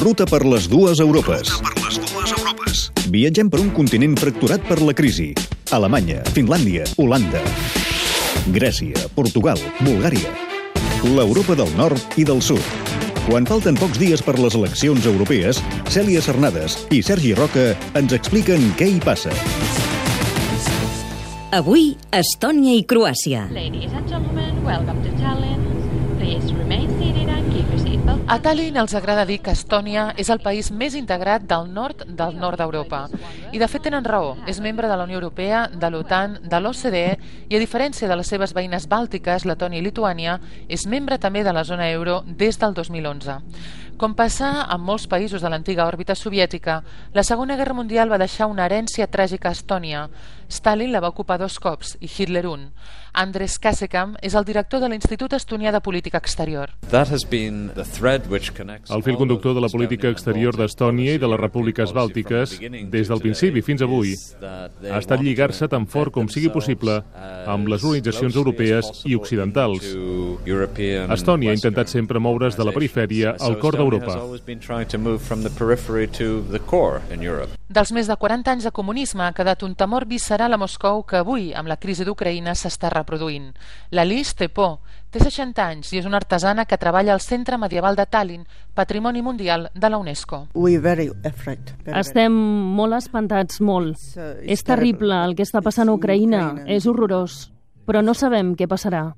Ruta per les dues Europes. Per les dues Europes. Viatgem per un continent fracturat per la crisi. Alemanya, Finlàndia, Holanda, Grècia, Portugal, Bulgària. L'Europa del nord i del sud. Quan falten pocs dies per les eleccions europees, Cèlia Cernades i Sergi Roca ens expliquen què hi passa. Avui, Estònia i Croàcia. Ladies and gentlemen, welcome to Tallinn. Please remain seated and. A Tallinn els agrada dir que Estònia és el país més integrat del nord del nord d'Europa. I de fet tenen raó, és membre de la Unió Europea, de l'OTAN, de l'OCDE i a diferència de les seves veïnes bàltiques, Letònia i Lituània, és membre també de la zona euro des del 2011. Com passa amb molts països de l'antiga òrbita soviètica, la Segona Guerra Mundial va deixar una herència tràgica a Estònia. Stalin la va ocupar dos cops i Hitler un. Andres Kasekam és el director de l'Institut Estonià de Política Exterior. El fil conductor de la política exterior d'Estònia i de les repúbliques bàltiques, des del principi fins avui, ha estat lligar-se tan fort com sigui possible amb les organitzacions europees i occidentals. Estònia ha intentat sempre moure's de la perifèria al cor d'Europa. Dels més de 40 anys de comunisme ha quedat un temor visceral a Moscou que avui, amb la crisi d'Ucraïna, s'està reproduint. La Liz té por, té 60 anys i és una artesana que treballa al Centre Medieval de Tallinn, Patrimoni Mundial de la UNESCO. Estem molt espantats, molt. És terrible el que està passant a Ucraïna, és horrorós, però no sabem què passarà.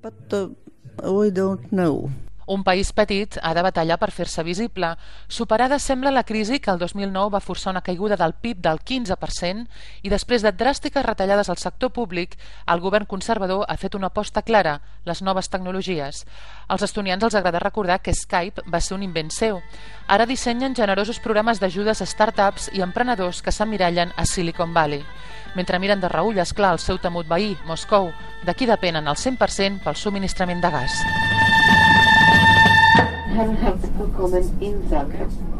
Un país petit ha de batallar per fer-se visible. Superada sembla la crisi que el 2009 va forçar una caiguda del PIB del 15% i després de dràstiques retallades al sector públic, el govern conservador ha fet una aposta clara, les noves tecnologies. Als estonians els agrada recordar que Skype va ser un invent seu. Ara dissenyen generosos programes d'ajudes a start-ups i emprenedors que s'emmirallen a Silicon Valley. Mentre miren de reull, esclar, el seu temut veí, Moscou, d'aquí depenen al 100% pel subministrament de gas. Zagreb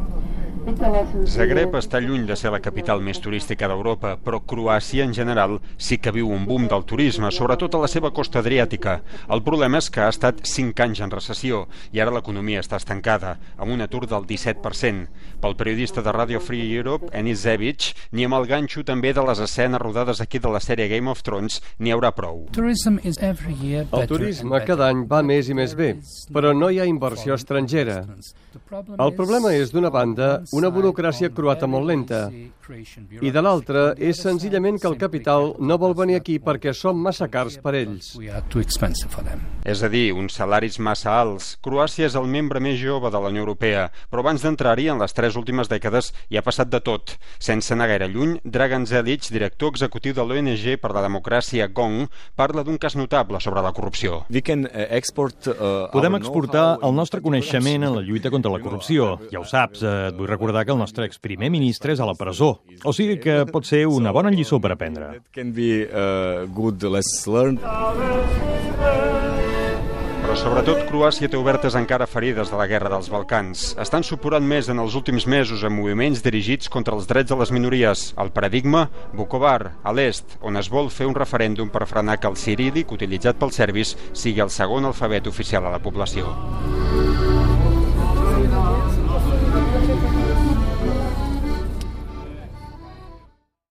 està lluny de ser la capital més turística d'Europa, però Croàcia en general sí que viu un boom del turisme, sobretot a la seva costa adriàtica. El problema és que ha estat 5 anys en recessió i ara l'economia està estancada, amb un atur del 17%. Pel periodista de Radio Free Europe, Enis Zevic, ni amb el ganxo també de les escenes rodades aquí de la sèrie Game of Thrones n'hi haurà prou. El turisme cada any va més i més bé, però no hi ha inversió estrangera. El problema és, d'una banda, una burocràcia croata molt lenta i de l'altra és senzillament que el capital no vol venir aquí perquè som massa cars per ells. És a dir, uns salaris massa alts. Croàcia és el membre més jove de la Unió Europea, però abans d'entrar-hi en les tres últimes dècades hi ha passat de tot. Sense anar gaire lluny, Dragan Zelic, director executiu de l'ONG per la democràcia GONG, parla d'un cas notable sobre la corrupció. Podem exportar el nostre coneixement en la lluita contra la corrupció. Ja ho saps, eh, et vull recordar que el nostre exprimer ministre és a la presó. O sigui que pot ser una bona lliçó per aprendre. Però sobretot Croàcia té obertes encara ferides de la guerra dels Balcans. Estan supurant més en els últims mesos amb moviments dirigits contra els drets de les minories. El paradigma, Vukovar, a l'est, on es vol fer un referèndum per frenar que el cirílic, utilitzat pels serbis, sigui el segon alfabet oficial a la població.